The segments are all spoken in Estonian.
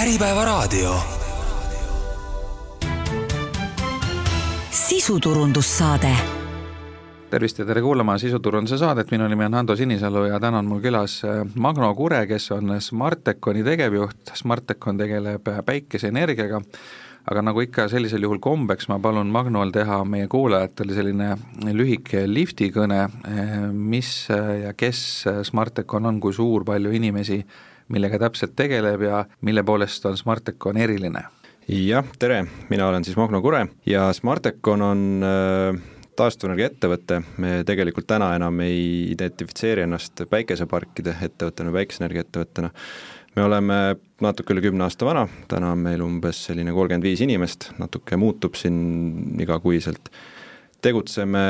Äripäevaraadio. sisuturundussaade. Tervist ja tere kuulama sisuturunduse saadet, minu nimi on Hando Sinisalu ja täna on mul külas äh, Magno Kure, kes on Smarteconi tegevjuht, Smartecon tegeleb päikeseenergiaga, aga nagu ikka sellisel juhul kombeks, ma palun Magnol teha meie kuulajatele selline lühike liftikõne, äh, mis ja kes Smartecon on, kui suur, palju inimesi millega täpselt tegeleb ja mille poolest on Smartecon eriline? jah, tere, mina olen siis Magno Kure ja Smartecon on äh, taastuvenergia ettevõte, me tegelikult täna enam ei identifitseeri ennast päikeseparkide ettevõttena, päikeseenergia ettevõttena, me oleme natuke üle kümne aasta vana, täna on meil umbes selline kolmkümmend viis inimest, natuke muutub siin igakuiselt, tegutseme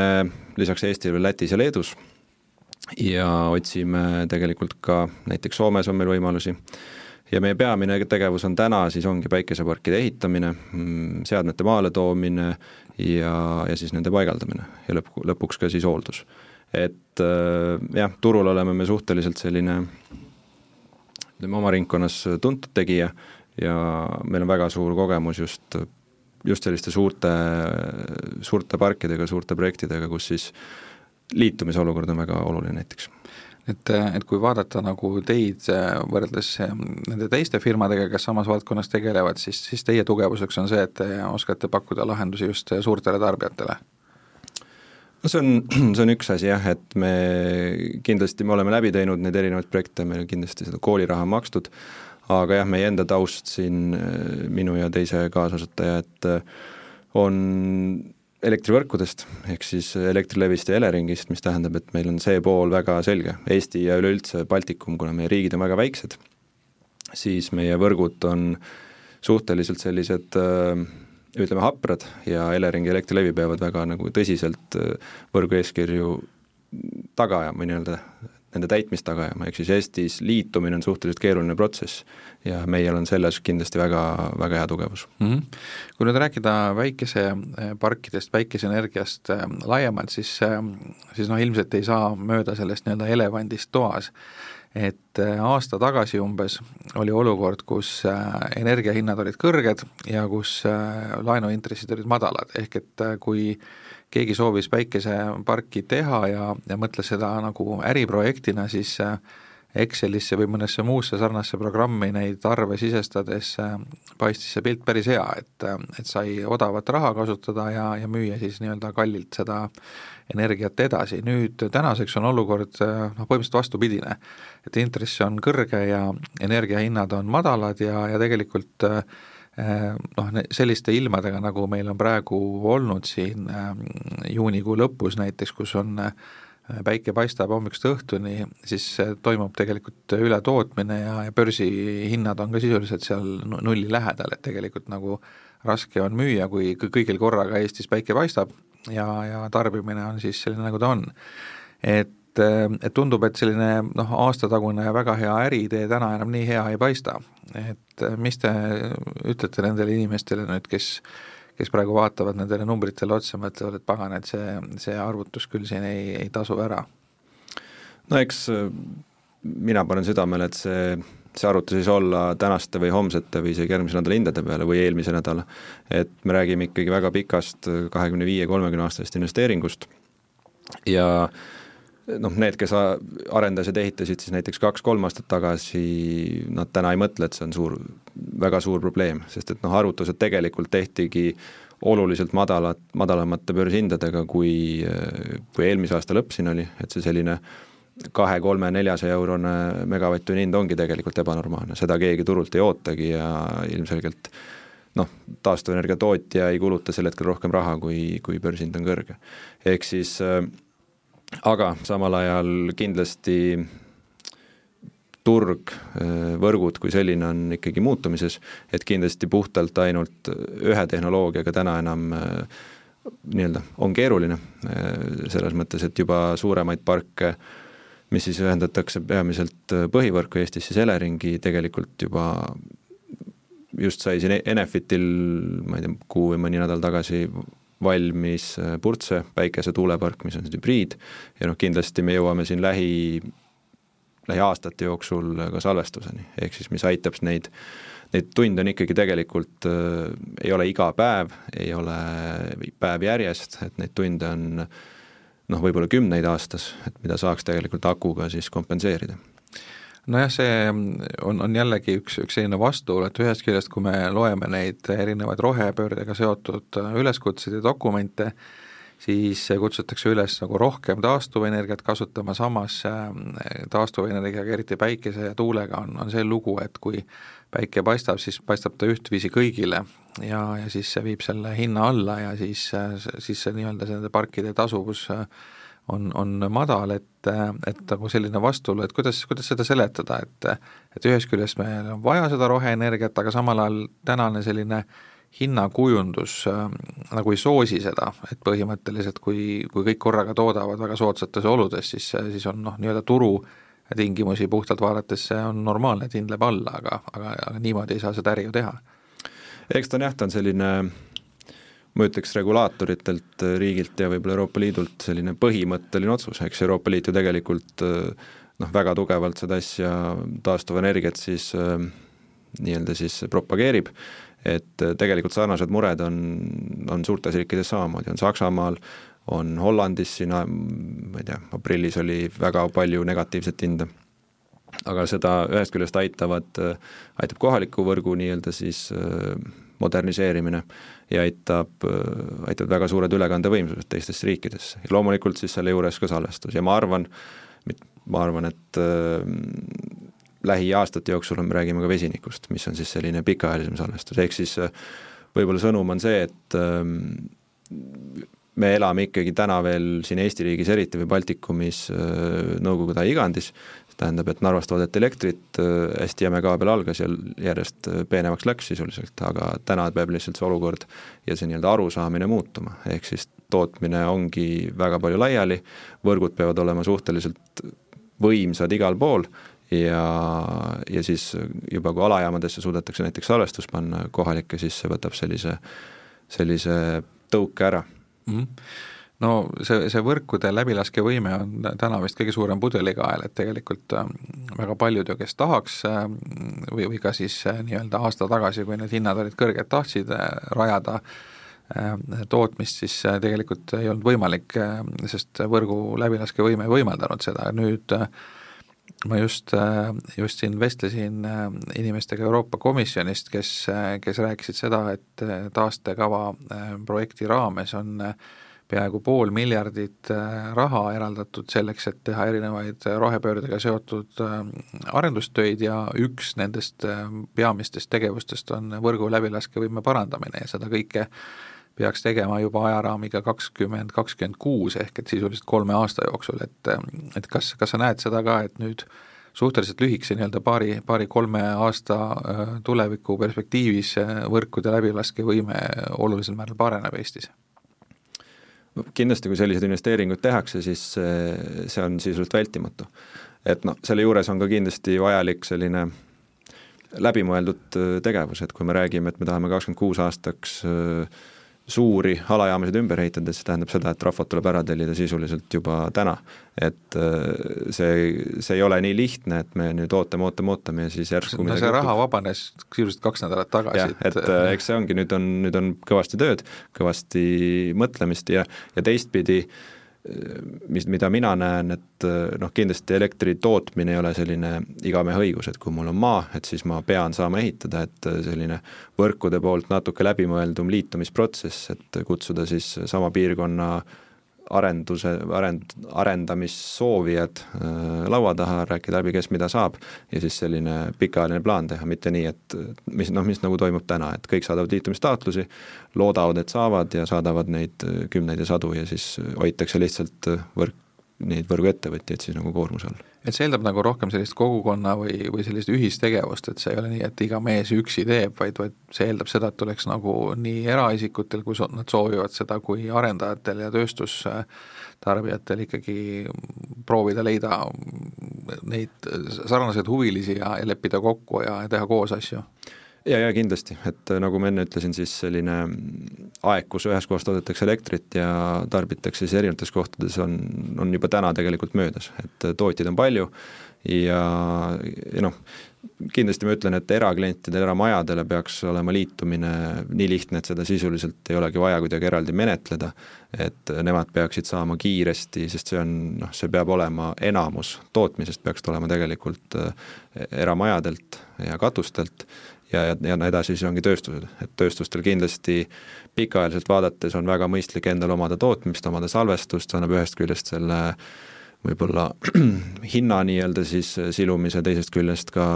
lisaks Eestile Lätis ja Leedus ja otsime tegelikult ka, näiteks Soomes on meil võimalusi, ja meie peamine tegevus on täna siis ongi päikeseparkide ehitamine, mm, seadmete maale toomine ja, ja siis nende paigaldamine ja lõpp, lõpuks ka siis hooldus. et äh, jah, turul oleme me suhteliselt selline ütleme, oma ringkonnas tuntud tegija ja meil on väga suur kogemus just, just selliste suurte, suurte parkidega, suurte projektidega, kus siis äh, liitumisolukord on väga oluline näiteks et, et kui vaadata nagu teid äh, võrreldes äh, nende teiste firmadega, kes samas valdkonnas tegelevad, siis, siis teie tugevuseks on see, et te oskate pakkuda lahendusi just suurtele tarbijatele? no see on, see on üks asi jah, et me kindlasti, me oleme läbi teinud neid erinevaid projekte, meil on kindlasti seda kooliraha makstud, aga jah, meie enda taust siin, äh, minu ja teise kaasasutaja, et on elektrivõrkudest, ehk siis Elektrilevist ja Eleringist, mis tähendab, et meil on see pool väga selge, Eesti ja üleüldse Baltikum, kuna meie riigid on väga väiksed, siis meie võrgud on suhteliselt sellised ütleme, haprad ja Elering ja Elektrilevi peavad väga nagu tõsiselt võrgu eeskirju taga ajama, nii-öelda nende täitmist taga ajama, ehk siis Eestis liitumine on suhteliselt keeruline protsess ja meil on selles kindlasti väga, väga hea tugevus mm. -hmm. Kui nüüd rääkida päikeseparkidest, päikeseenergiast äh, laiemalt, siis, äh, siis noh, ilmselt ei saa mööda sellest nii-öelda elevandist toas, et äh, aasta tagasi umbes oli olukord, kus energiahinnad olid kõrged ja kus laenuintressid olid madalad, ehk et kui keegi soovis päikeseparki teha ja, ja mõtles seda nagu äriprojektina, siis äh, Excelisse või mõnesse muusse sarnasse programmi neid arve sisestades äh, paistis see pilt päris hea, et, äh, et sai odavat raha kasutada ja, ja müüa siis nii-öelda kallilt seda energiat edasi, nüüd tänaseks on olukord noh, põhimõtteliselt vastupidine. et intress on kõrge ja energiahinnad on madalad ja, ja tegelikult äh, Äh, noh, selliste ilmadega, nagu meil on praegu olnud siin juunikuu lõpus näiteks, kus on äh, päike paistab hommikust õhtuni, siis toimub tegelikult ületootmine ja, ja börsihinnad on ka sisuliselt seal nulli lähedal, et tegelikult nagu raske on müüa, kui kõigil korraga Eestis päike paistab ja, ja tarbimine on siis selline, nagu ta on. et et, et tundub, et selline noh, aastatagune väga hea äriidee täna enam nii hea ei paista. et mis te ütlete nendele inimestele nüüd, kes kes praegu vaatavad nendele numbritele otsa, mõtlevad, et pagan, et see, see arvutus küll siin ei, ei tasu ära? no eks mina panen südamele, et see, see arvutus ei saa olla tänaste või homsete või isegi järgmise nädala hindade peale või eelmise nädala. et me räägime ikkagi väga pikast kahekümne viie, kolmekümne aastasest investeeringust ja äh, noh, need, kes arendasid, ehitasid siis näiteks kaks-kolm aastat tagasi, nad täna ei mõtle, et see on suur, väga suur probleem, sest et noh, arvutused tegelikult tehtigi oluliselt madalat, madalamate börsihindadega, kui, kui eelmise aasta lõpp siin oli, et see selline kahe, kolme, neljasaja eurone megavatt-tunni hind ongi tegelikult ebanormaalne, seda keegi turult ei ootagi ja ilmselgelt noh, taastuvenergia tootja ei kuluta sel hetkel rohkem raha, kui, kui börsihind on kõrge. ehk siis äh, aga samal ajal kindlasti turg, võrgud kui selline on ikkagi muutumises, et kindlasti puhtalt ainult ühe tehnoloogiaga täna enam nii-öelda on keeruline, selles mõttes, et juba suuremaid parke, mis siis ühendatakse peamiselt põhivõrku Eestis, siis Eleringi tegelikult juba just sai siin Enefitil, ma ei tea, kuu või mõni nädal tagasi valmis äh, Purtse päikesetuulepark, mis on hübriid, ja noh, kindlasti me jõuame siin lähi lähiaastate jooksul ka salvestuseni, ehk siis mis aitab neid, neid tunde on ikkagi tegelikult äh,, ei ole iga päev, ei ole päev järjest, et neid tunde on noh, võib-olla kümneid aastas, et mida saaks tegelikult akuga siis kompenseerida. Nojah, see on, on jällegi üks, üks selline vastuolu, et ühest küljest, kui me loeme neid erinevaid rohepöördega seotud üleskutseid ja dokumente, siis kutsutakse üles nagu rohkem taastuvenergiat kasutama, samas äh, taastuvenergiaga, eriti päikese ja tuulega on, on see lugu, et kui päike paistab, siis paistab ta ühtviisi kõigile ja, ja siis see viib selle hinna alla ja siis, siis see nii-öelda nende parkide tasuvus äh, on, on madal, et, et nagu selline vastuolu, et kuidas, kuidas seda seletada, et et ühest küljest meil on vaja seda roheenergiat, aga samal ajal tänane selline hinnakujundus äh, nagu ei soosi seda, et põhimõtteliselt kui, kui kõik korraga toodavad väga soodsates oludes, siis, siis on noh, nii-öelda turu tingimusi puhtalt vaadates see on normaalne, et hind läheb alla, aga, aga, aga niimoodi ei saa seda äri ju teha. eks ta on jah, ta on selline ma ütleks regulaatoritelt, äh, riigilt ja võib-olla Euroopa Liidult selline põhimõtteline otsus, eks Euroopa Liit ju tegelikult äh, noh, väga tugevalt seda asja, taastuvenergiat siis nii-öelda siis propageerib, et tegelikult sarnased mured on, on suurtes riikides samamoodi, on Saksamaal, on Hollandis siin, ma ei tea, aprillis oli väga palju negatiivset hinda. aga seda ühest küljest aitavad, aitab kohaliku võrgu nii-öelda siis moderniseerimine ja aitab, aitavad väga suured ülekandevõimsused teistesse riikidesse ja loomulikult siis selle juures ka salvestus ja ma arvan, ma arvan, et äh, lähiaastate jooksul me räägime ka vesinikust, mis on siis selline pikaajalisem salvestus, ehk siis äh, võib-olla sõnum on see, et äh, me elame ikkagi täna veel siin Eesti riigis eriti või Baltikumis äh, Nõukogude aja igandis, tähendab, et Narvast toodeti elektrit, äh, hästi jäme kaabel algas ja järjest peenemaks läks sisuliselt, aga täna peab lihtsalt see olukord ja see nii-öelda arusaamine muutuma, ehk siis tootmine ongi väga palju laiali, võrgud peavad olema suhteliselt võimsad igal pool ja, ja siis juba kui alajaamadesse suudetakse näiteks salvestus panna kohalikke, siis see võtab sellise, sellise tõuke ära mm. -hmm no see, see võrkude läbilaskevõime on täna vist kõige suurem pudelikael, et tegelikult ähm, väga paljud ju, kes tahaks ähm, või, või ka siis äh, nii-öelda aasta tagasi, kui need hinnad olid kõrged, tahtsid äh, rajada ähm, tootmist, siis äh, tegelikult ei olnud võimalik, sest võrgu läbilaskevõime ei võimaldanud seda, nüüd ma just, just siin vestlesin inimestega Euroopa Komisjonist, kes, kes rääkisid seda, et taastekava projekti raames on äh, peaaegu pool miljardit äh, raha eraldatud selleks, et teha erinevaid äh, rohepöördega seotud äh, arendustöid ja üks nendest peamistest tegevustest on võrgu läbilaskevõime parandamine ja seda kõike peaks tegema juba ajaraamiga kakskümmend, kakskümmend kuus, ehk et sisuliselt kolme aasta jooksul, et et kas, kas sa näed seda ka, et nüüd suhteliselt lühikese nii-öelda paari, paari-kolme aasta tuleviku perspektiivis võrkude läbilaskevõime olulisel määral paraneb Eestis? kindlasti, kui selliseid investeeringuid tehakse, siis see, see on sisuliselt vältimatu. et noh, selle juures on ka kindlasti vajalik selline läbimõeldud äh, tegevus, et kui me räägime, et me tahame kakskümmend kuus aastaks äh, suuri alajaamasid ümber ehitada, see tähendab seda, et rahvad tuleb ära tellida sisuliselt juba täna. et äh, see, see ei ole nii lihtne, et me nüüd ootame, ootame, ootame ja siis järsku no see raha vabanes sisuliselt kaks nädalat tagasi. jah, et äh, eks see ongi, nüüd on, nüüd on kõvasti tööd, kõvasti mõtlemist ja, ja teistpidi äh, mis, mida mina näen, et noh, kindlasti elektri tootmine ei ole selline igamehe õigus, et kui mul on maa, et siis ma pean saama ehitada, et selline võrkude poolt natuke läbimõeldum liitumisprotsess, et kutsuda siis sama piirkonna arenduse, arend-, arendamissoovijad äh, laua taha, rääkida läbi, kes mida saab, ja siis selline pikaajaline plaan teha, mitte nii, et mis noh, mis nagu toimub täna, et kõik saadavad liitumistaotlusi, loodavad, et saavad ja saadavad neid äh, kümneid ja sadu ja siis hoitakse lihtsalt äh, võrk, neid võrguettevõtjaid siis nagu koormuse all. et see eeldab nagu rohkem sellist kogukonna või, või sellist ühistegevust, et see ei ole nii, et iga mees üksi teeb, vaid, vaid see eeldab seda, et tuleks nagu nii eraisikutel, kui nad soovivad seda, kui arendajatel ja tööstustarbijatel ikkagi proovida leida neid sarnaseid huvilisi ja, ja leppida kokku ja, ja teha koos asju ja, ja kindlasti, et äh, nagu ma enne ütlesin, siis selline aeg, kus ühes kohas toodetakse elektrit ja tarbitakse siis erinevates kohtades, on, on juba täna tegelikult möödas, et äh, tootjaid on palju ja, ja noh, kindlasti ma ütlen, et eraklientidele, eramajadele peaks olema liitumine nii lihtne, et seda sisuliselt ei olegi vaja kuidagi eraldi menetleda, et nemad peaksid saama kiiresti, sest see on noh, see peab olema enamus tootmisest peaks tulema tegelikult eramajadelt ja katustelt ja, ja, ja edasi siis ongi tööstused, et tööstustel kindlasti pikaajaliselt vaadates on väga mõistlik endal omada tootmist, omada salvestust, annab ühest küljest selle võib-olla hinna nii-öelda siis silumise, teisest küljest ka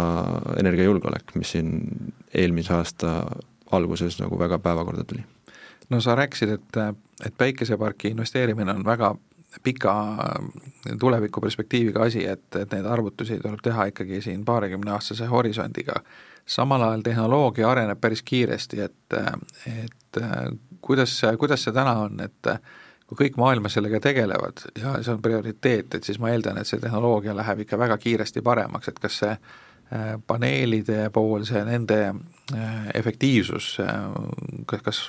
energiajulgeolek, mis siin eelmise aasta alguses nagu väga päevakorda tuli. no sa rääkisid, et, et päikeseparki investeerimine on väga pika tulevikuperspektiiviga asi, et, et neid arvutusi tuleb teha ikkagi siin paarikümneaastase horisondiga samal ajal tehnoloogia areneb päris kiiresti, et, et kuidas, kuidas see täna on, et kui kõik maailmas sellega tegelevad ja see on prioriteet, et siis ma eeldan, et see tehnoloogia läheb ikka väga kiiresti paremaks, et kas see äh, paneelide pool, see nende äh, efektiivsus, äh, kas, kas,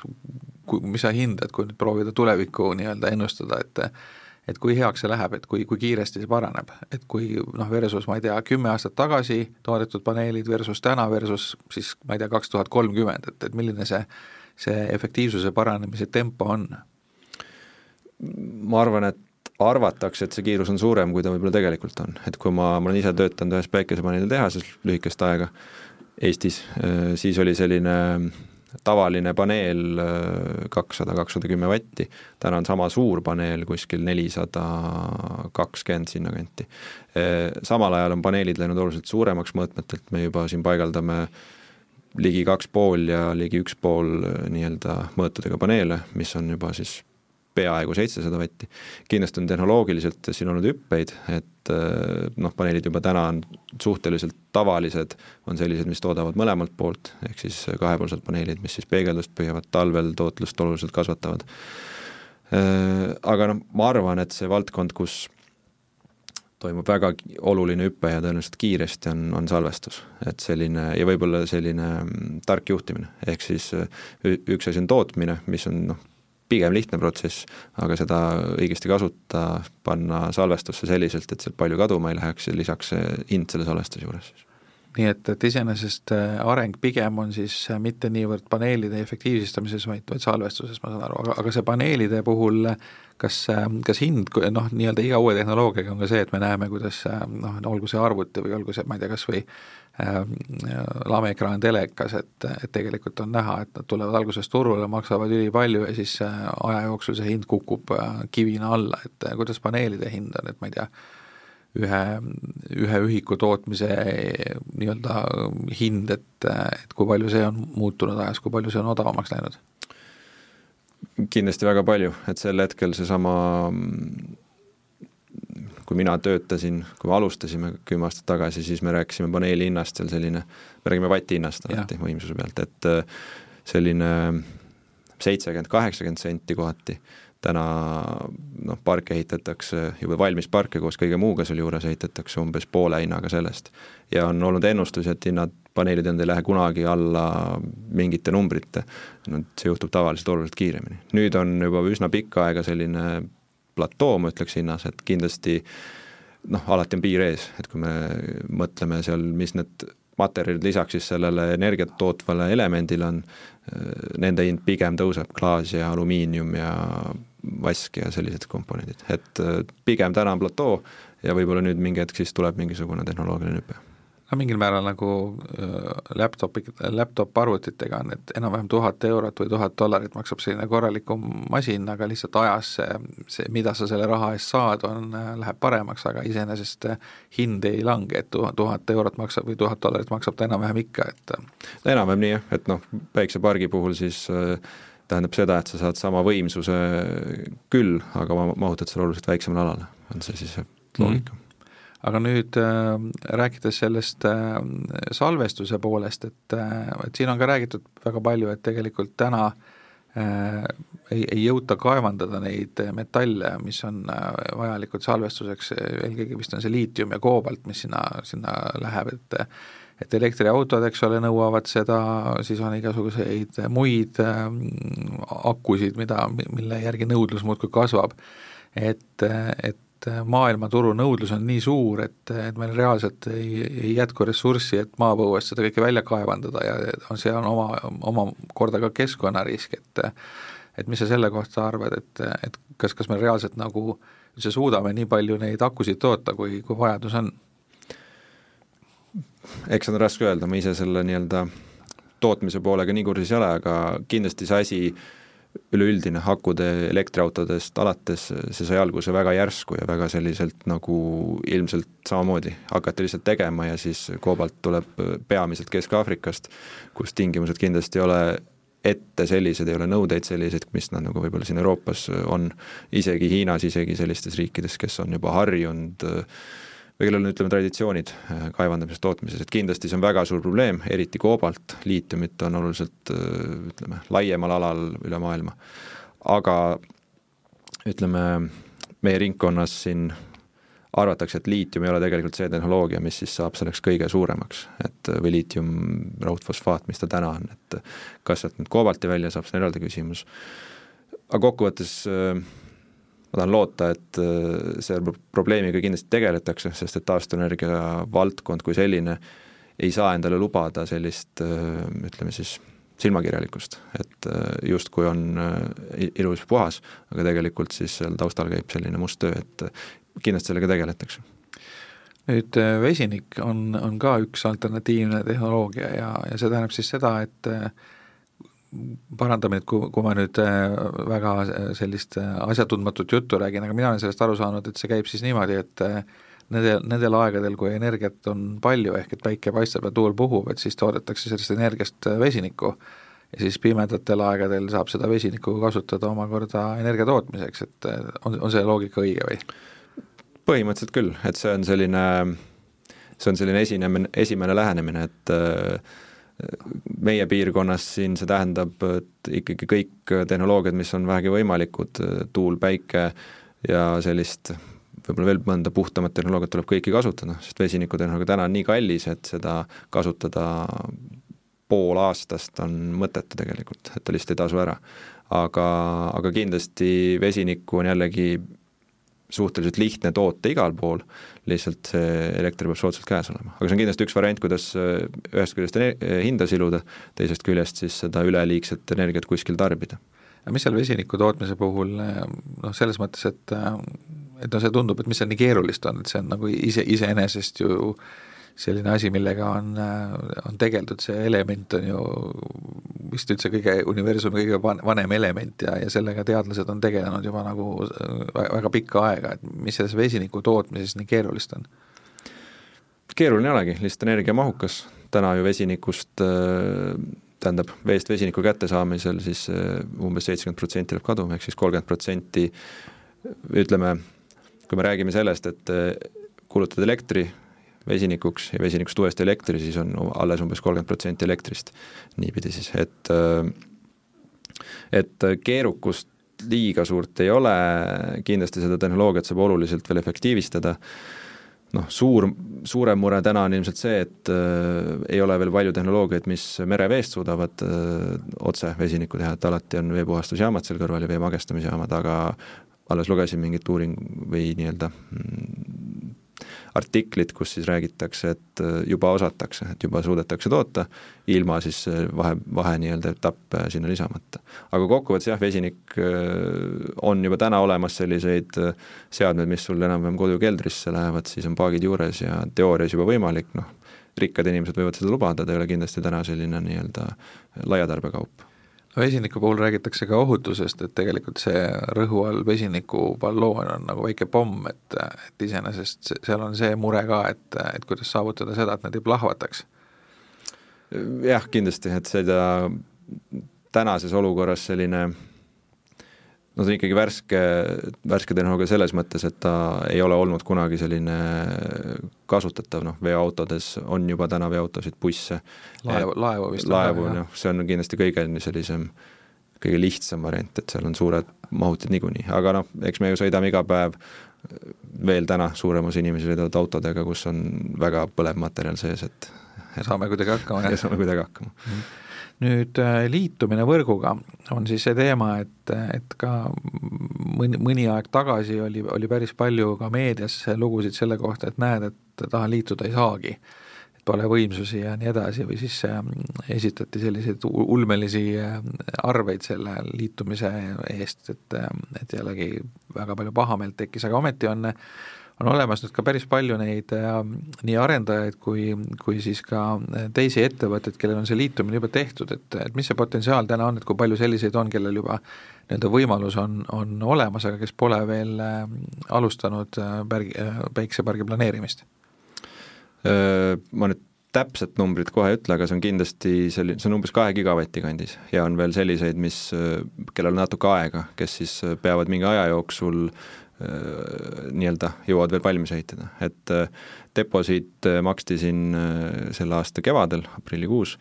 mis sa hindad, kui nüüd proovida tulevikku nii-öelda ennustada, et et kui heaks see läheb, et kui, kui kiiresti see paraneb, et kui noh, versus ma ei tea, kümme aastat tagasi toodetud paneelid versus täna versus siis ma ei tea, kaks tuhat kolmkümmend, et, et milline see, see efektiivsuse paranemise tempo on? ma arvan, et arvatakse, et see kiirus on suurem, kui ta võib-olla tegelikult on, et kui ma, ma olen ise töötanud ühes päikesepaneelitehases lühikest aega Eestis, siis oli selline tavaline paneel äh, kakssada, kakssada kümme vatti, täna on sama suur paneel, kuskil nelisada kakskümmend sinnakanti. Äh, samal ajal on paneelid läinud oluliselt suuremaks mõõtmetelt, me juba siin paigaldame ligi kaks pool ja ligi üks pool äh, nii-öelda mõõtudega paneele, mis on juba siis peaaegu seitsesada vatti. kindlasti on tehnoloogiliselt siin olnud hüppeid, et eh, noh, paneelid juba täna on suhteliselt tavalised, on sellised, mis toodavad mõlemalt poolt, ehk siis kahepoolsed paneelid, mis siis peegeldust püüavad, talvel tootlust oluliselt kasvatavad. Eh, aga noh, ma arvan, et see valdkond, kus toimub väga oluline hüpe ja tõenäoliselt kiiresti, on, on salvestus. et selline ja võib-olla selline mm, tark juhtimine, ehk siis eh, üks asi on tootmine, mis on noh, pigem lihtne protsess, aga seda õigesti kasutada, panna salvestusse selliselt, et sealt palju kaduma ei läheks ja lisaks see hind selle salvestuse juures siis nii et, et iseenesest äh, areng pigem on siis äh, mitte niivõrd paneelide efektiivistamises, vaid, vaid salvestuses, ma saan aru, aga, aga see paneelide puhul kas, äh, kas hind, noh, nii-öelda iga uue tehnoloogiaga on ka see, et me näeme, kuidas noh, olgu see arvuti või olgu see, ma ei tea, kas või Äh, lameekraan telekas, et, et tegelikult on näha, et nad tulevad alguses turule, maksavad ülipalju ja siis aja jooksul see hind kukub kivina alla, et kuidas paneelide hind on, et ma ei tea, ühe, ühe ühiku tootmise nii-öelda hind, et, et kui palju see on muutunud ajas, kui palju see on odavamaks läinud? kindlasti väga palju, et sel hetkel seesama kui mina töötasin, kui me alustasime kümme aastat tagasi, siis me rääkisime paneeli hinnast seal selline, me räägime vati hinnast alati võimsuse pealt, et äh, selline seitsekümmend, kaheksakümmend senti kohati, täna noh, parke ehitatakse, juba valmis parke koos kõige muuga seal juures ehitatakse umbes poole hinnaga sellest. ja on olnud ennustusi, et hinnad, paneelid ei lähe kunagi alla mingite numbrite, no see juhtub tavaliselt oluliselt kiiremini. nüüd on juba üsna pikka aega selline platoo, ma ütleks hinnas, et kindlasti noh, alati on piir ees, et kui me mõtleme seal, mis need materjalid lisaks siis sellele energiat tootvale elemendile on, nende hind pigem tõuseb, klaas ja alumiinium ja vask ja sellised komponendid, et pigem täna on platoo ja võib-olla nüüd mingi hetk siis tuleb mingisugune tehnoloogiline hüpe. No mingil määral nagu laptopi, laptop-arvutitega on, et enam-vähem tuhat eurot või tuhat dollarit maksab selline korralikum masin, aga lihtsalt ajas see, see, mida sa selle raha eest saad, on, läheb paremaks, aga iseenesest hind ei lange, et tuhat eurot maksab või tuhat dollarit maksab ta enam-vähem ikka, et enam-vähem nii jah, et noh, päiksepargi puhul siis äh, tähendab seda, et sa saad sama võimsuse küll, aga mahutad selle oluliselt väiksemale alale, on see siis loogika mm. -hmm aga nüüd äh, rääkides sellest äh, salvestuse poolest, et, äh, et siin on ka räägitud väga palju, et tegelikult täna äh, ei, ei jõuta kaevandada neid metalle, mis on äh, vajalikud salvestuseks, eelkõige vist on see liitium ja koobalt, mis sinna, sinna läheb, et et elektriautod, eks ole, nõuavad seda, siis on igasuguseid muid äh, akusid, mida, mille järgi nõudlus muudkui kasvab. et, et maailmaturu nõudlus on nii suur, et, et meil reaalselt ei, ei jätku ressurssi, et maapõuest seda kõike välja kaevandada ja on, see on oma, oma korda ka keskkonnarisk, et et mis sa selle kohta arvad, et, et kas, kas me reaalselt nagu üldse suudame nii palju neid akusid toota, kui, kui vajadus on? Eks on raske öelda, ma ise selle nii-öelda tootmise poolega nii kursis ei ole, aga kindlasti see asi üleüldine akude elektriautodest alates, see sai alguse väga järsku ja väga selliselt nagu ilmselt samamoodi hakati lihtsalt tegema ja siis koobalt tuleb peamiselt Kesk-Aafrikast, kus tingimused kindlasti ei ole ette sellised, ei ole nõudeid selliseid, mis nad nagu võib-olla siin Euroopas on, isegi Hiinas, isegi sellistes riikides, kes on juba harjunud või kellel on, ütleme, traditsioonid äh, kaevandamises, tootmises, et kindlasti see on väga suur probleem, eriti koobalt, liitiumit on oluliselt äh, ütleme, laiemal alal üle maailma. aga ütleme, meie ringkonnas siin arvatakse, et liitium ei ole tegelikult see tehnoloogia, mis siis saab selleks kõige suuremaks, et või liitium raudfosfaat, mis ta täna on, et kas sealt nüüd koobalti välja saab, see on eraldi küsimus. aga kokkuvõttes äh, ma tahan loota, et äh, selle probleemiga kindlasti tegeletakse, sest et taastuvenergia valdkond kui selline ei saa endale lubada sellist äh, ütleme siis, silmakirjalikkust, et äh, justkui on ilus puhas, aga tegelikult siis seal taustal käib selline must töö, et kindlasti sellega tegeletakse. Nüüd vesinik on, on ka üks alternatiivne tehnoloogia ja, ja see tähendab siis seda, et parandame nüüd, kui, kui ma nüüd äh, väga sellist äh, asjatundmatut juttu räägin, aga mina olen sellest aru saanud, et see käib siis niimoodi, et äh, nendel, nendel aegadel, kui energiat on palju, ehk et päike paistab ja tuul puhub, et siis toodetakse sellest energiast vesinikku ja siis pimedatel aegadel saab seda vesinikku kasutada omakorda energia tootmiseks, et on, on see loogika õige või? põhimõtteliselt küll, et see on selline, see on selline esinemine, esimene lähenemine, et äh, meie piirkonnas siin see tähendab, et ikkagi kõik tehnoloogiad, mis on vähegi võimalikud, tuul, päike ja sellist võib-olla veel mõnda puhtamat tehnoloogiat tuleb kõiki kasutada, sest vesinikutehnoloogia täna on nii kallis, et seda kasutada pool aastast on mõttetu tegelikult, et ta lihtsalt ei tasu ära. aga, aga kindlasti vesinikku on jällegi suhteliselt lihtne toota igal pool, lihtsalt see elekter peab soodsalt käes olema. aga see on kindlasti üks variant, kuidas äh, ühest küljest hinda siluda, teisest küljest siis seda üleliigset energiat kuskil tarbida. mis seal vesiniku tootmise puhul äh, noh, selles mõttes, et et noh, see tundub, et mis seal nii keerulist on, et see on nagu ise, iseenesest ju selline asi, millega on, on tegeldud, see element on ju vist üldse kõige, universumi kõige vanem element ja, ja sellega teadlased on tegelenud juba nagu väga pikka aega, et mis selles vesiniku tootmises nii keerulist on? keeruline ei olegi, lihtsalt energiamahukas, täna ju vesinikust tähendab, veest vesiniku kättesaamisel siis umbes seitsekümmend protsenti läheb kaduma, ehk siis kolmkümmend protsenti ütleme, kui me räägime sellest, et kulutad elektri vesinikuks ja vesinikust uuesti elektri, siis on alles umbes kolmkümmend protsenti elektrist. niipidi siis, et äh, et keerukust liiga suurt ei ole, kindlasti seda tehnoloogiat saab oluliselt veel efektiivistada, noh, suur, suurem mure täna on ilmselt see, et äh, ei ole veel palju tehnoloogiaid, mis mereveest suudavad äh, otse vesinikku teha, et alati on veepuhastusjaamad seal kõrval ja vee magestamisjaamad, aga alles lugesin mingit uuring või nii-öelda mm, artiklit, kus siis räägitakse, et äh, juba osatakse, et juba suudetakse toota, ilma siis äh, vahe, vahe nii-öelda etappe sinna lisamata. aga kokkuvõttes jah, vesinik äh, on juba täna olemas selliseid seadmeid, mis sul enam-vähem kodu keldrisse lähevad, siis on paagid juures ja teoorias juba võimalik, noh, rikkad inimesed võivad seda lubada, ta ei ole kindlasti täna selline nii-öelda laiatarbekaup vesiniku puhul räägitakse ka ohutusest, et tegelikult see rõhu all vesiniku balloon on nagu väike pomm, et, et iseenesest seal on see mure ka, et, et kuidas saavutada seda, et nad ei plahvataks. jah, kindlasti, et seda tänases olukorras selline no see on ikkagi värske, värske tehnoloogia selles mõttes, et ta ei ole olnud kunagi selline kasutatav, noh, veoautodes on juba täna veoautosid, busse. laevu, laevu vist. laevu, noh, see on kindlasti kõige sellisem, kõige lihtsam variant, et seal on suured mahutid niikuinii, aga noh, eks me ju sõidame iga päev veel täna suurem osa inimesi sõidavad autodega, kus on väga põlev materjal sees, et saame kuidagi hakkama, jah? saame kuidagi hakkama mm. -hmm nüüd äh, liitumine võrguga on siis see teema, et, et ka mõni, mõni aeg tagasi oli, oli päris palju ka meedias lugusid selle kohta, et näed, et taha liituda ei saagi. pole võimsusi ja nii edasi, või siis äh, esitati selliseid ulmelisi äh, arveid selle liitumise eest, et, et jällegi väga palju pahameelt tekkis, aga ometi on on olemas nüüd ka päris palju neid äh, nii arendajaid kui, kui siis ka äh, teisi ettevõtteid, kellel on see liitumine juba tehtud, et, et mis see potentsiaal täna on, et kui palju selliseid on, kellel juba nii-öelda võimalus on, on olemas, aga kes pole veel äh, alustanud äh, pärgi äh,, päiksepargi planeerimist? Ma nüüd täpset numbrit kohe ei ütle, aga see on kindlasti selline, see on umbes kahe gigavati kandis ja on veel selliseid, mis, kellel on natuke aega, kes siis peavad mingi aja jooksul äh, Äh, nii-öelda jõuavad veel valmis ehitada, et äh, deposiit äh, maksti siin selle aasta kevadel, aprillikuus,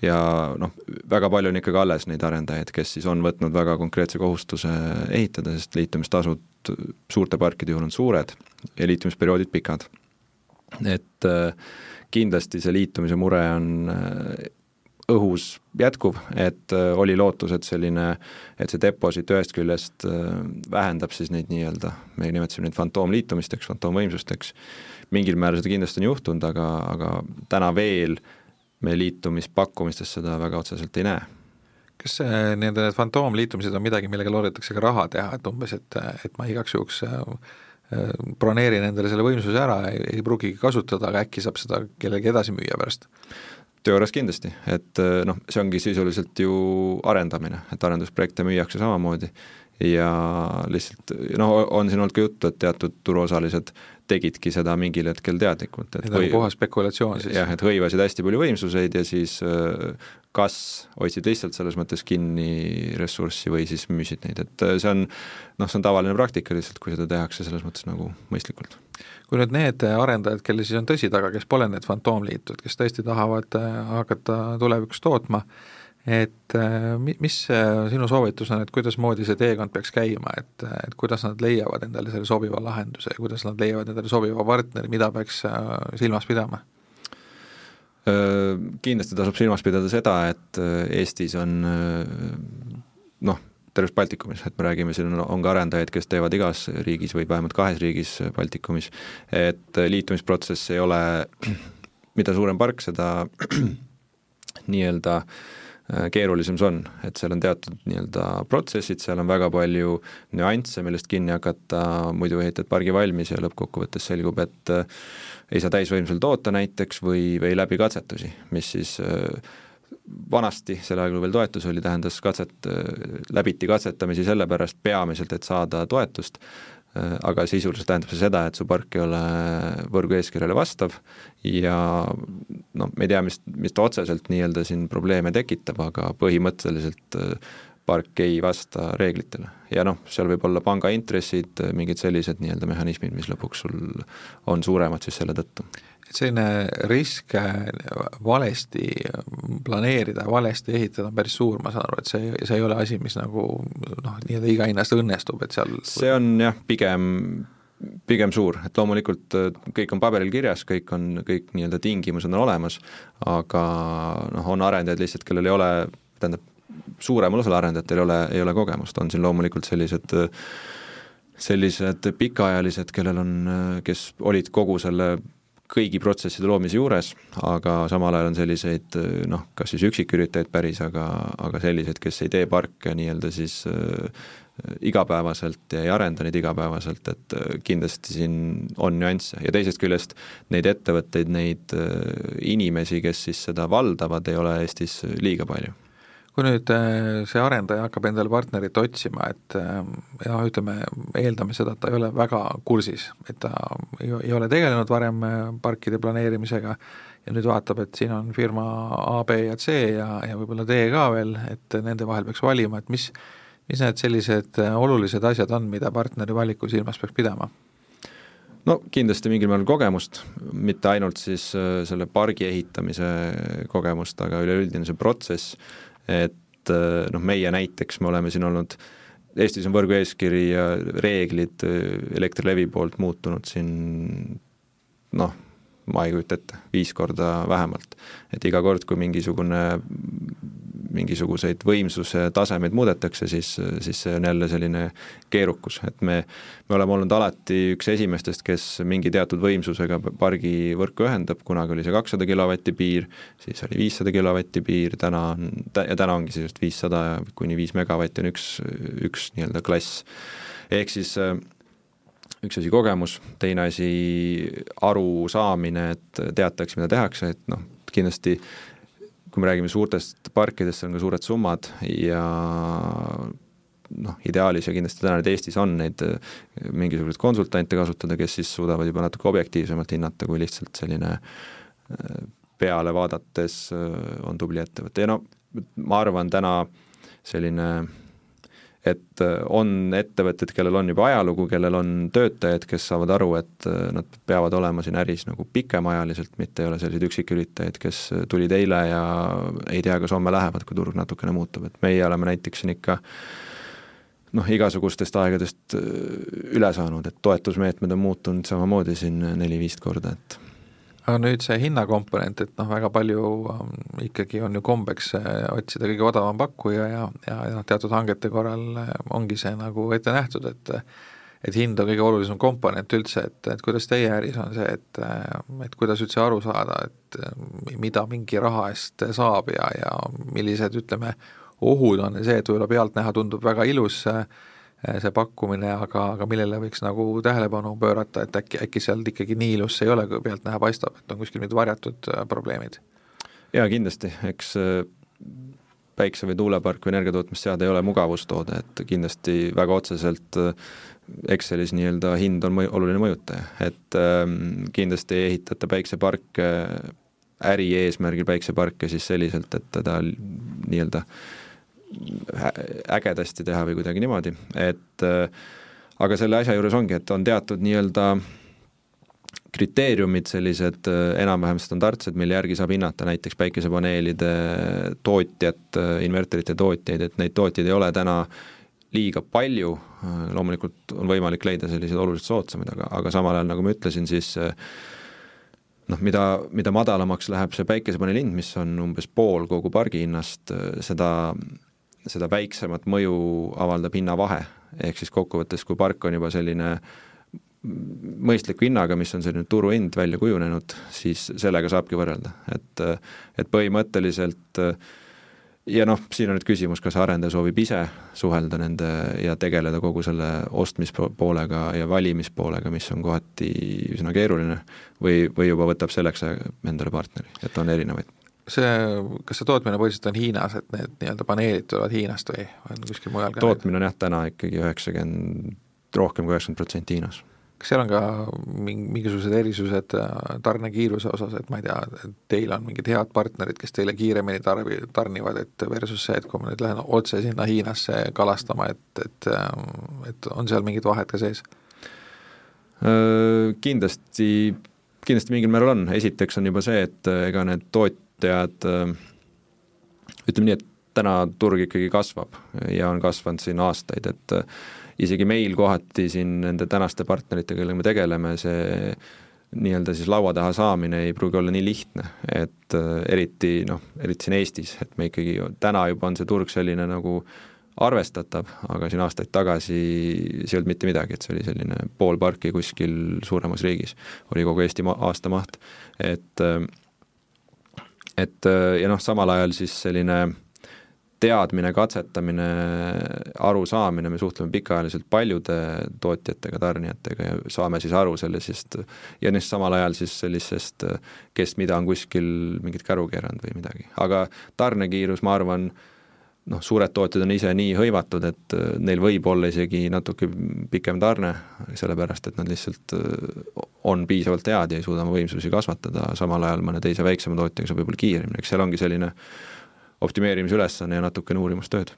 ja noh, väga palju on ikkagi alles neid arendajaid, kes siis on võtnud väga konkreetse kohustuse ehitada, sest liitumistasud suurte parkide juhul on suured ja liitumisperioodid pikad. et kindlasti see liitumise mure on õhus jätkuv, et äh, oli lootus, et selline, et see deposiit ühest küljest äh, vähendab siis neid nii-öelda, me nimetasime neid fantoomliitumisteks, fantoomvõimsusteks, mingil määral seda kindlasti on juhtunud, aga, aga täna veel me liitumispakkumistes seda väga otseselt ei näe kas nii-öelda need fantoomliitumised on midagi, millega loodetakse ka raha teha, et umbes, et, et ma igaks juhuks äh, broneerin endale selle võimsuse ära, ei pruugigi kasutada, aga äkki saab seda kellelegi edasi müüa pärast? Teoorias kindlasti, et eh, noh, see ongi sisuliselt ju arendamine, et arendusprojekte müüakse samamoodi. Ja lihtsalt noh, on siin olnud ka juttu, et teatud turuosalised tegidki seda mingil hetkel teadlikult, et või puhas spekulatsioon siis? jah, et hõivasid hästi palju võimsuseid ja siis eh, kas hoidsid lihtsalt selles mõttes kinni ressurssi või siis müüsid neid, et eh, see on noh, see on tavaline praktika lihtsalt, kui seda tehakse selles mõttes nagu mõistlikult kui nüüd need arendajad, kellel siis on tõsi taga, kes pole need fantoomliitud, kes tõesti tahavad äh, hakata tulevikus tootma, et äh, mis sinu soovitus on, et kuidasmoodi see teekond peaks käima, et, et kuidas nad leiavad endale selle sobiva lahenduse ja kuidas nad leiavad endale sobiva partneri, mida peaks äh, silmas pidama? Kindlasti tasub silmas pidada seda, et Eestis on noh, terves Baltikumis, et me räägime, siin on, on ka arendajaid, kes teevad igas riigis või vähemalt kahes riigis Baltikumis, et liitumisprotsess ei ole, mida suurem park, seda nii-öelda äh, keerulisem see on, et seal on teatud nii-öelda protsessid, seal on väga palju nüansse, millest kinni hakata, muidu ehitad pargi valmis ja lõppkokkuvõttes selgub, et äh, ei saa täisvõimsusel toota näiteks või, või läbi katsetusi, mis siis äh, vanasti, sel ajal, kui veel toetus oli, tähendas katset, läbiti katsetamisi sellepärast peamiselt, et saada toetust, aga sisuliselt tähendab see seda, et su park ei ole võrgu eeskirjale vastav ja noh, me ei tea, mis, mis ta otseselt nii-öelda siin probleeme tekitab, aga põhimõtteliselt park ei vasta reeglitele. ja noh, seal võib olla pangaintressid, mingid sellised nii-öelda mehhanismid, mis lõpuks sul on suuremad siis selle tõttu selline risk äh, valesti planeerida, valesti ehitada on päris suur, ma saan aru, et see, see ei ole asi, mis nagu noh, nii-öelda iga hinnast õnnestub, et seal see on jah, pigem pigem suur, et loomulikult äh, kõik on paberil kirjas, kõik on, kõik nii-öelda tingimused on olemas, aga noh, on arendajaid lihtsalt, kellel ei ole, tähendab, suuremal osal arendajatel ei ole, ei ole kogemust, on siin loomulikult sellised sellised pikaajalised, kellel on, kes olid kogu selle kõigi protsesside loomise juures, aga samal ajal on selliseid noh, kas siis üksiküritajaid päris, aga, aga selliseid, kes ei tee parke nii-öelda siis äh, igapäevaselt ja ei arenda neid igapäevaselt, et äh, kindlasti siin on nüansse. Ja teisest küljest neid ettevõtteid, neid inimesi, kes siis seda valdavad, ei ole Eestis liiga palju kui nüüd äh, see arendaja hakkab endale partnerit otsima, et jah, ütleme, eeldame seda, et ta ei ole väga kursis, et ta ei, ei ole tegelenud varem äh, parkide planeerimisega ja nüüd vaatab, et siin on firma A, B ja C ja, ja võib-olla D ka veel, et nende vahel peaks valima, et mis, mis need sellised äh, olulised asjad on, mida partneri valiku silmas peaks pidama? no kindlasti mingil määral kogemust, mitte ainult siis selle pargi ehitamise kogemust, aga üleüldine see protsess, et äh, noh, meie näiteks, me oleme siin olnud, Eestis on võrgu eeskiri ja reeglid äh, Elektrilevi poolt muutunud siin noh, ma ei kujuta ette, viis korda vähemalt. et iga kord, kui mingisugune mingisuguseid võimsuse tasemeid muudetakse, siis, siis see on jälle selline keerukus, et me, me oleme olnud alati üks esimestest, kes mingi teatud võimsusega pargi võrku ühendab, kunagi oli see kakssada kilovatti piir, siis oli viissada kilovatti piir, täna on, ja täna ongi siis just viissada kuni viis megavatti on üks, üks nii-öelda klass. ehk siis üks asi kogemus, teine asi arusaamine, et teatakse, mida tehakse, et noh, kindlasti kui me räägime suurtest parkidest, see on ka suured summad ja noh, ideaalis ja kindlasti täna nüüd Eestis on neid äh, mingisuguseid konsultante kasutada, kes siis suudavad juba natuke objektiivsemalt hinnata, kui lihtsalt selline äh, peale vaadates äh, on tubli ettevõte. Ja no ma arvan, täna selline et äh, on ettevõtted, kellel on juba ajalugu, kellel on töötajad, kes saavad aru, et äh, nad peavad olema siin äris nagu pikemaajaliselt, mitte ei ole selliseid üksiküritajaid, kes tulid eile ja ei tea, kas homme lähevad, kui turg natukene muutub, et meie oleme näiteks siin ikka noh, igasugustest aegadest äh, üle saanud, et toetusmeetmed on muutunud samamoodi siin neli-viis korda, et aga nüüd see hinnakomponent, et noh, väga palju ähm, ikkagi on ju kombeks äh, otsida kõige odavam pakkuja ja, ja, noh, teatud hangete korral äh, ongi see nagu ette nähtud, et et hind on kõige olulisem komponent üldse, et, et kuidas teie äris on see, et et kuidas üldse aru saada, et mida mingi raha eest saab ja, ja millised, ütleme, ohud on see, et võib-olla pealtnäha tundub väga ilus äh, see pakkumine, aga, aga millele võiks nagu tähelepanu pöörata, et äkki, äkki seal ikkagi nii ilus see ei ole, kui pealtnäha paistab, et on kuskil mingid varjatud äh, probleemid? jaa, kindlasti, eks äh, päikse- või tuulepark või energiatootmisseade ei ole mugavustoode, et kindlasti väga otseselt äh, Excelis nii-öelda hind on mõju, oluline mõjutaja, et ähm, kindlasti ei ehitata päikseparke äri eesmärgil päikseparke siis selliselt, et teda nii-öelda äh, ägedasti teha või kuidagi niimoodi, et äh, aga selle asja juures ongi, et on teatud nii-öelda kriteeriumid, sellised äh, enam-vähem standardsed, mille järgi saab hinnata näiteks päikesepaneelide tootjat, äh, inverterite tootjaid, et neid tootjaid ei ole täna liiga palju, loomulikult on võimalik leida selliseid oluliselt soodsamaid, aga, aga samal ajal, nagu ma ütlesin, siis noh, mida, mida madalamaks läheb see päikesepaneeli hind, mis on umbes pool kogu pargi hinnast, seda seda väiksemat mõju avaldab hinnavahe, ehk siis kokkuvõttes, kui park on juba selline mõistliku hinnaga, mis on selline turuhind välja kujunenud, siis sellega saabki võrrelda, et et põhimõtteliselt ja noh, siin on nüüd küsimus, kas arendaja soovib ise suhelda nende ja tegeleda kogu selle ostmispoolega ja valimispoolega, mis on kohati üsna keeruline, või, või juba võtab selleks endale partneri, et on erinevaid see, kas see tootmine põhiliselt on Hiinas, et need nii-öelda paneelid tulevad Hiinast või on kuskil mujal ka? tootmine on jah, täna ikkagi üheksakümmend, rohkem kui üheksakümmend protsenti Hiinas. kas seal on ka ming-, mingisugused erisused äh, tarnekiiruse osas, et ma ei tea, teil on mingid head partnerid, kes teile kiiremini tarbi-, tarnivad, et versus see, et kui ma nüüd lähen otse sinna Hiinasse kalastama, et, et äh, et on seal mingid vahed ka sees? Äh, kindlasti, kindlasti mingil määral on, esiteks on juba see, et ega need toot-, töötajad, äh, ütleme nii, et täna turg ikkagi kasvab ja on kasvanud siin aastaid, et äh, isegi meil kohati siin nende tänaste partneritega, kellega me tegeleme, see nii-öelda siis laua taha saamine ei pruugi olla nii lihtne, et äh, eriti noh, eriti siin Eestis, et me ikkagi, täna juba on see turg selline nagu arvestatav, aga siin aastaid tagasi see ei olnud mitte midagi, et see oli selline pool parki kuskil suuremas riigis, oli kogu Eesti ma-, aastamaht, et äh, et äh, ja noh, samal ajal siis selline teadmine, katsetamine, arusaamine, me suhtleme pikaajaliselt paljude tootjatega, tarnijatega ja saame siis aru sellisest ja neist samal ajal siis sellisest, kes mida on kuskil mingit käru keeranud või midagi, aga tarnekiirus, ma arvan, noh, suured tootjad on ise nii hõivatud, et äh, neil võib olla isegi natuke pikem tarne, sellepärast et nad lihtsalt äh, on piisavalt head ja ei suuda oma võimsusi kasvatada, samal ajal mõne teise väiksema tootjaga saab võib-olla kiiremini, eks seal ongi selline optimeerimise ülesanne ja natukene uurimustööd.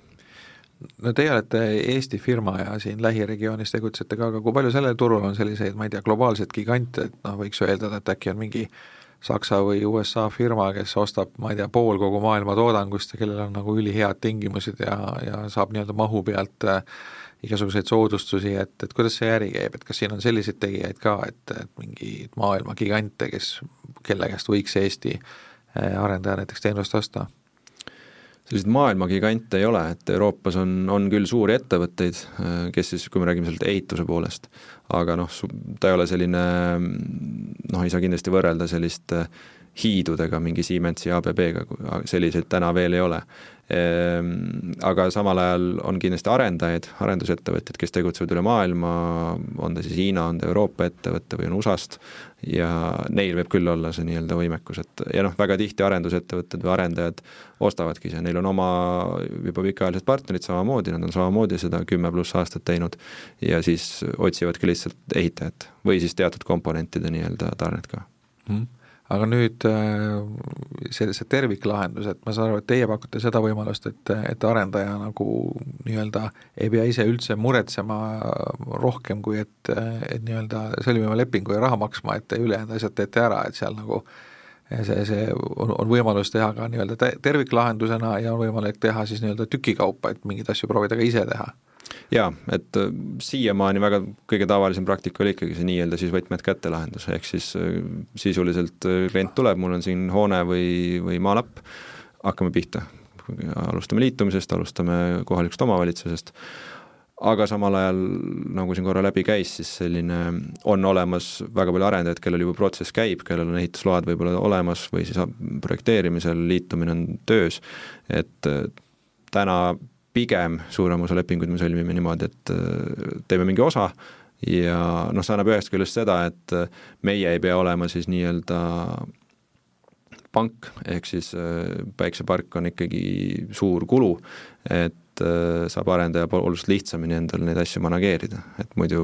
No teie olete Eesti firma ja siin lähiregioonis tegutsete ka, aga kui palju sellel turul on selliseid, ma ei tea, globaalseid gigante, et noh, võiks ju eeldada, et äkki on mingi Saksa või USA firma, kes ostab, ma ei tea, pool kogu maailma toodangust ja kellel on nagu ülihead tingimused ja, ja saab nii-öelda mahu pealt äh, igasuguseid soodustusi, et, et kuidas see äri käib, et kas siin on selliseid tegijaid ka, et, et mingeid maailma gigante, kes, kelle käest võiks Eesti äh, arendaja näiteks teenust osta? Selliseid maailmagigante ei ole, et Euroopas on, on küll suuri ettevõtteid, äh, kes siis, kui me räägime sealt ehituse poolest, aga noh, ta ei ole selline noh, ei saa kindlasti võrrelda selliste hiidudega, mingi Siemensi ABB-ga, selliseid täna veel ei ole. Ehm, aga samal ajal on kindlasti arendajaid, arendusettevõtjaid, kes tegutsevad üle maailma, on ta siis Hiina, on ta Euroopa ettevõte või on USA-st, ja neil võib küll olla see nii-öelda võimekus, et ja noh, väga tihti arendusettevõtted või arendajad ostavadki see, neil on oma juba pikaajalised partnerid samamoodi, nad on samamoodi seda kümme pluss aastat teinud ja siis otsivadki lihtsalt ehitajat või siis teatud komponentide nii-öelda tarnet ka mm. Aga nüüd äh, see, see terviklahendus, et ma saan aru, et teie pakute seda võimalust, et, et arendaja nagu nii-öelda ei pea ise üldse muretsema rohkem, kui et, et nii-öelda sõlmima lepingu ja raha maksma, et ülejäänud asjad teete ära, et seal nagu see, see on, on võimalus teha ka nii-öelda terviklahendusena ja on võimalik teha siis nii-öelda tükikaupa, et mingeid asju proovida ka ise teha jaa, et äh, siiamaani väga kõige tavalisem praktika oli ikkagi see nii-öelda siis võtmed kätte lahendus, ehk siis äh, sisuliselt äh, klient tuleb, mul on siin hoone või, või maalapp, hakkame pihta. alustame liitumisest, alustame kohalikust omavalitsusest, aga samal ajal, nagu siin korra läbi käis, siis selline, on olemas väga palju arendajaid, kellel juba protsess käib, kellel on ehitusload võib-olla olemas või siis projekteerimisel liitumine on töös, et täna pigem suurem osa lepinguid me sõlmime niimoodi, et äh, teeme mingi osa ja noh, see annab ühest küljest seda, et äh, meie ei pea olema siis nii-öelda pank, ehk siis äh, päiksepark on ikkagi suur kulu, et saab arendaja oluliselt lihtsamini endale neid asju manageerida, et muidu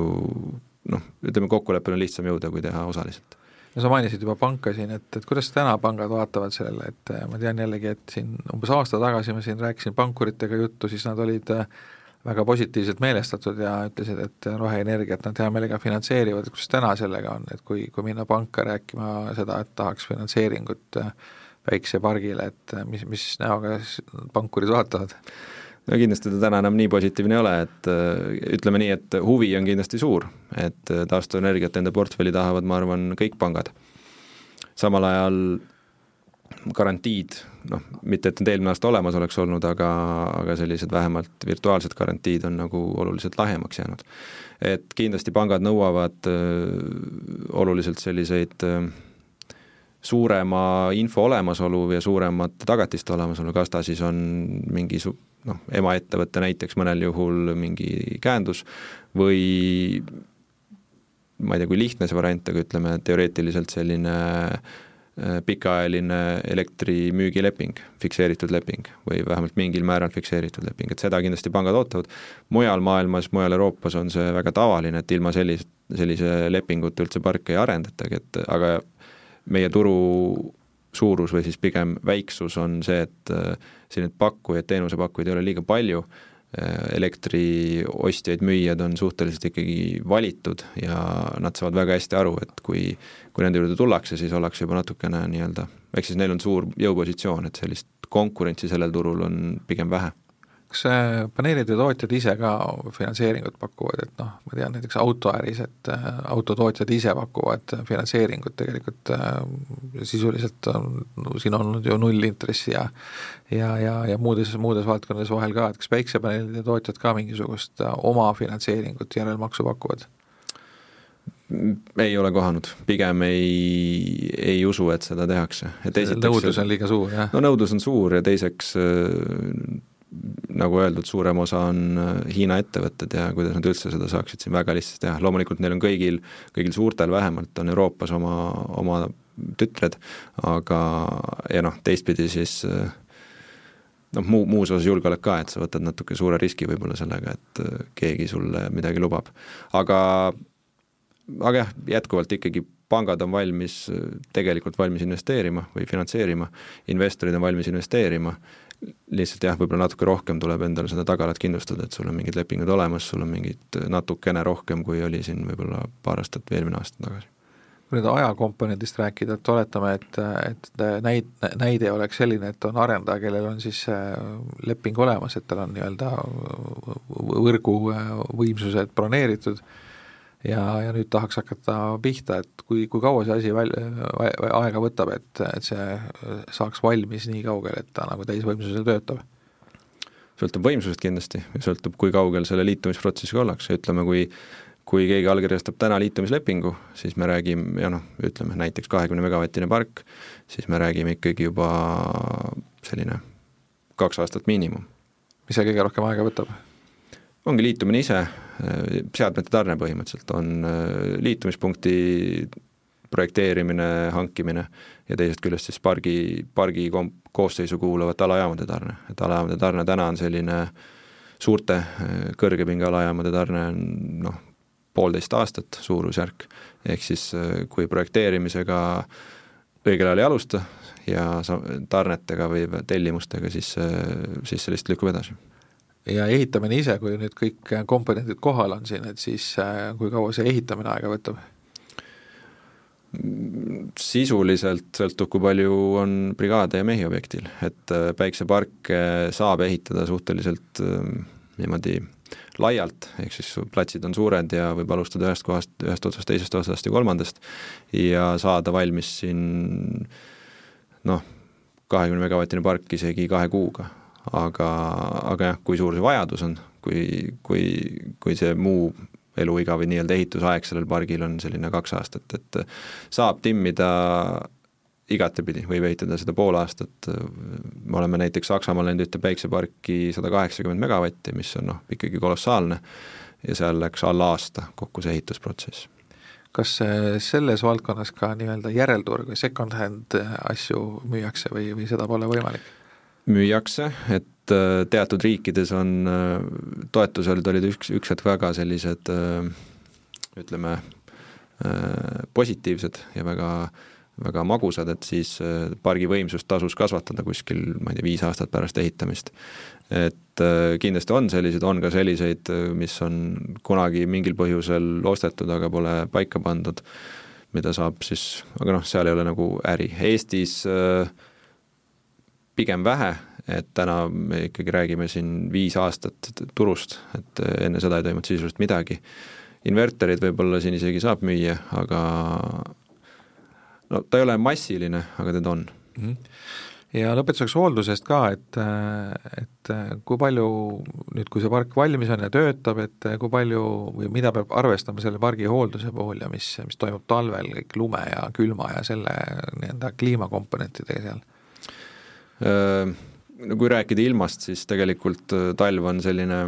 noh, ütleme kokkuleppele on lihtsam jõuda, kui teha osaliselt no sa mainisid juba panka siin, et, et kuidas täna pangad vaatavad sellele, et äh, ma tean jällegi, et siin umbes aasta tagasi ma siin rääkisin pankuritega juttu, siis nad olid äh, väga positiivselt meelestatud ja ütlesid, et roheenergiat nad hea meelega finantseerivad, kuidas täna sellega on, et kui, kui minna panka rääkima seda, et tahaks finantseeringut päiksepargile, et mis, mis näoga pankurid vaatavad? No kindlasti ta täna enam nii positiivne ei ole, et ütleme nii, et huvi on kindlasti suur, et taastuvenergiat enda portfelli tahavad, ma arvan, kõik pangad. samal ajal garantiid, noh, mitte et need eelmine aasta olemas oleks olnud, aga, aga sellised vähemalt virtuaalsed garantiid on nagu oluliselt lahjemaks jäänud. et kindlasti pangad nõuavad öö, oluliselt selliseid öö, suurema info olemasolu ja suuremate tagatiste olemasolu, kas ta siis on mingi su-, noh, emaettevõte näiteks mõnel juhul mingi käendus või ma ei tea, kui lihtne see variant, aga ütleme teoreetiliselt selline äh, pikaajaline elektrimüügileping, fikseeritud leping või vähemalt mingil määral fikseeritud leping, et seda kindlasti pangad ootavad. mujal maailmas, mujal Euroopas on see väga tavaline, et ilma sellist, sellise lepinguta üldse parke ei arendatagi, et aga meie turu suurus või siis pigem väiksus on see, et äh, neid pakkujaid, teenusepakkujaid ei ole liiga palju, äh, elektriostjaid, müüjad on suhteliselt ikkagi valitud ja nad saavad väga hästi aru, et kui, kui nende juurde tullakse, siis ollakse juba natukene nii-öelda, ehk siis neil on suur jõupositsioon, et sellist konkurentsi sellel turul on pigem vähe kas paneelide tootjad ise ka finantseeringut pakuvad, et noh, ma tean näiteks autoäris, et äh, autotootjad ise pakuvad finantseeringut tegelikult äh, sisuliselt on no, siin on olnud ju nullintressi ja ja, ja, ja muudes, muudes valdkondades vahel ka, et kas päiksepaneelide tootjad ka mingisugust äh, oma finantseeringut järelmaksu pakuvad? ei ole kohanud, pigem ei, ei usu, et seda tehakse. nõudlus on liiga suur, jah? no nõudlus on suur ja teiseks nagu öeldud, suurem osa on äh, Hiina ettevõtted ja kuidas nad üldse seda saaksid siin väga lihtsasti teha, loomulikult neil on kõigil, kõigil suurtel vähemalt on Euroopas oma, oma tütred, aga ja noh, teistpidi siis äh, noh, muu, muus osas julgeolek ka, et sa võtad natuke suure riski võib-olla sellega, et äh, keegi sulle midagi lubab. aga, aga jah, jätkuvalt ikkagi pangad on valmis, tegelikult valmis investeerima või finantseerima, investorid on valmis investeerima lihtsalt jah, võib-olla natuke rohkem tuleb endale seda tagalat kindlustada, et sul on mingid lepingud olemas, sul on mingid natukene rohkem, kui oli siin võib-olla paar aastat või eelmine aasta tagasi. Kui nüüd ajakomponendist rääkida, et oletame, et, et näid-, näide oleks selline, et on arendaja, kellel on siis äh, leping olemas, et tal on nii-öelda võrgu äh, võimsused broneeritud ja, ja nüüd tahaks hakata pihta, et kui, kui kaua see asi väl-, aega võtab, et, et see saaks valmis nii kaugel, et ta nagu täisvõimsusel töötab? sõltub võimsusest kindlasti, sõltub, kui kaugel selle liitumisprotsessiga ollakse, ütleme, kui kui keegi allkirjastab täna liitumislepingu, siis me räägime, ja noh, ütleme näiteks kahekümne megavatine park, siis me räägime ikkagi juba selline kaks aastat miinimum. mis see kõige rohkem aega võtab? Ongi liitumine ise, seadmete tarne põhimõtteliselt, on äh, liitumispunkti projekteerimine, hankimine ja teisest küljest siis pargi, pargi kom-, koosseisu kuuluvate alajaamade tarne, et alajaamade tarne täna on selline suurte äh, kõrgepinge alajaamade tarne on noh, poolteist aastat suurusjärk, ehk siis äh, kui projekteerimisega õigel ajal ei alusta ja sa-, tarnetega või tellimustega, siis, siis see lihtsalt lükkub edasi. Ja ehitamine ise, kui nüüd kõik komponendid kohal on siin, et siis äh, kui kaua see ehitamine aega võtab? sisuliselt sõltub, kui palju on brigaade ja mehi objektil, et päikseparke saab ehitada suhteliselt niimoodi laialt, ehk siis platsid on suured ja võib alustada ühest kohast, ühest otsast, teisest otsast ja kolmandast ja saada valmis siin noh, kahekümne megavatine park isegi kahe kuuga. Aga, aga jah, kui suur see vajadus on, kui, kui, kui see muu eluiga või nii-öelda ehitusaeg sellel pargil on selline kaks aastat, et saab timmida igatepidi, võib ehitada seda pool aastat, me oleme näiteks Saksamaal läinud ühte päikseparki sada kaheksakümmend megavatti, mis on noh, ikkagi kolossaalne, ja seal läks alla aasta kokku see ehitusprotsess. kas selles valdkonnas ka nii-öelda järelturg või second-hand asju müüakse või, või seda pole võimalik? Müüakse, et äh, teatud riikides on, äh, toetused olid üks, üks hetk väga sellised äh, ütleme, positiivsed ja väga äh, väga magusad, et siis äh, pargi võimsust tasus kasvatada kuskil, ma ei tea, viis aastat pärast ehitamist. et äh, kindlasti on selliseid, on ka selliseid, äh, mis on kunagi mingil põhjusel ostetud, aga pole paika pandud, mida saab siis, aga noh, seal ei ole nagu äri. Eestis pigem vähe, et täna me ikkagi räägime siin viis aastat turust, et enne seda ei toimunud sisuliselt midagi. inverterid võib-olla siin isegi saab müüa, aga no ta ei ole massiline, aga teda on mm. -hmm ja lõpetuseks hooldusest ka, et, et kui palju nüüd, kui see park valmis on ja töötab, et kui palju või mida peab arvestama selle pargi hoolduse puhul ja mis, mis toimub talvel, kõik lume ja külma ja selle nii-öelda kliimakomponentidega seal? No kui rääkida ilmast, siis tegelikult talv on selline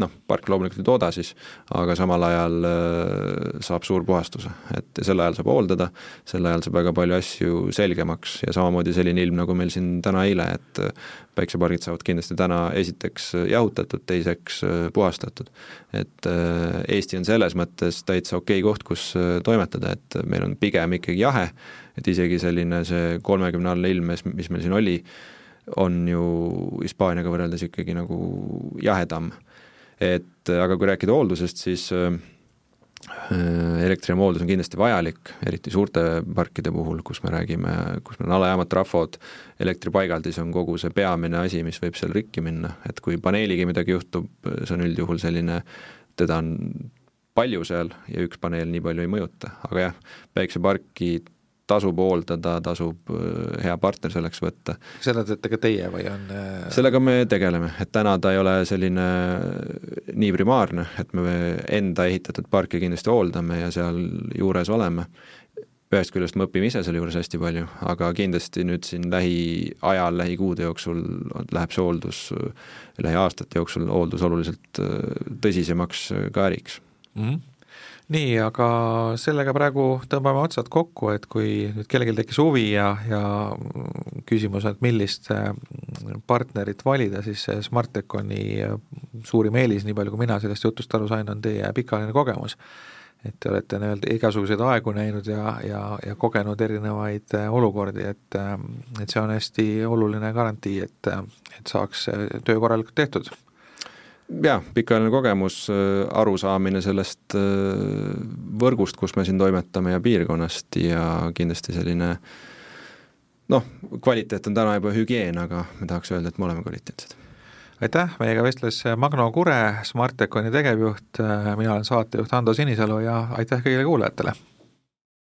noh, park loomulikult ei tooda siis, aga samal ajal äh, saab suurpuhastuse, et sel ajal saab hooldada, sel ajal saab väga palju asju selgemaks ja samamoodi selline ilm, nagu meil siin täna eile, et äh, päiksepargid saavad kindlasti täna esiteks jahutatud, teiseks äh, puhastatud. et Eesti on selles mõttes täitsa okei okay koht, kus toimetada, et meil on pigem ikkagi jahe, et isegi selline see kolmekümne alla ilm, mis meil siin oli, on ju Hispaaniaga võrreldes ikkagi nagu jahedam. Et aga kui rääkida hooldusest, siis äh, elektrijaama hooldus on kindlasti vajalik, eriti suurte parkide puhul, kus me räägime, kus meil on alajaamad, trafod, elektripaigaldis on kogu see peamine asi, mis võib seal rikki minna, et kui paneeliga midagi juhtub, see on üldjuhul selline, teda on palju seal ja üks paneel nii palju ei mõjuta, aga jah, päikseparki tasub hooldada, tasub äh, hea partner selleks võtta. seda teete ka teie või on äh, sellega me tegeleme, et täna ta ei ole selline äh, nii primaarne, et me enda ehitatud parki kindlasti hooldame ja seal juures oleme, ühest küljest me õpime ise selle juures hästi palju, aga kindlasti nüüd siin lähiajal, lähikuude jooksul läheb see hooldus, lähiaastate jooksul hooldus oluliselt tõsisemaks ka äriks mm. -hmm nii, aga sellega praegu tõmbame otsad kokku, et kui nüüd kellelgi tekkis huvi ja, ja küsimus on, et millist äh, partnerit valida, siis Smarteconi äh, suurim eelis, nii palju kui mina sellest jutust aru sain, on teie pikaajaline kogemus. et te olete nii-öelda igasuguseid aegu näinud ja, ja, ja kogenud erinevaid äh, olukordi, et et see on hästi oluline garantii, et, et saaks töö korralikult tehtud jah, pikaajaline kogemus, arusaamine sellest võrgust, kus me siin toimetame ja piirkonnast ja kindlasti selline noh, kvaliteet on täna juba hügieen, aga me tahaks öelda, et me oleme kvaliteetsed aitäh, meiega vestles Magno Kure, Smarteconi tegevjuht, mina olen saatejuht Ando Sinisalu ja aitäh kõigile kuulajatele!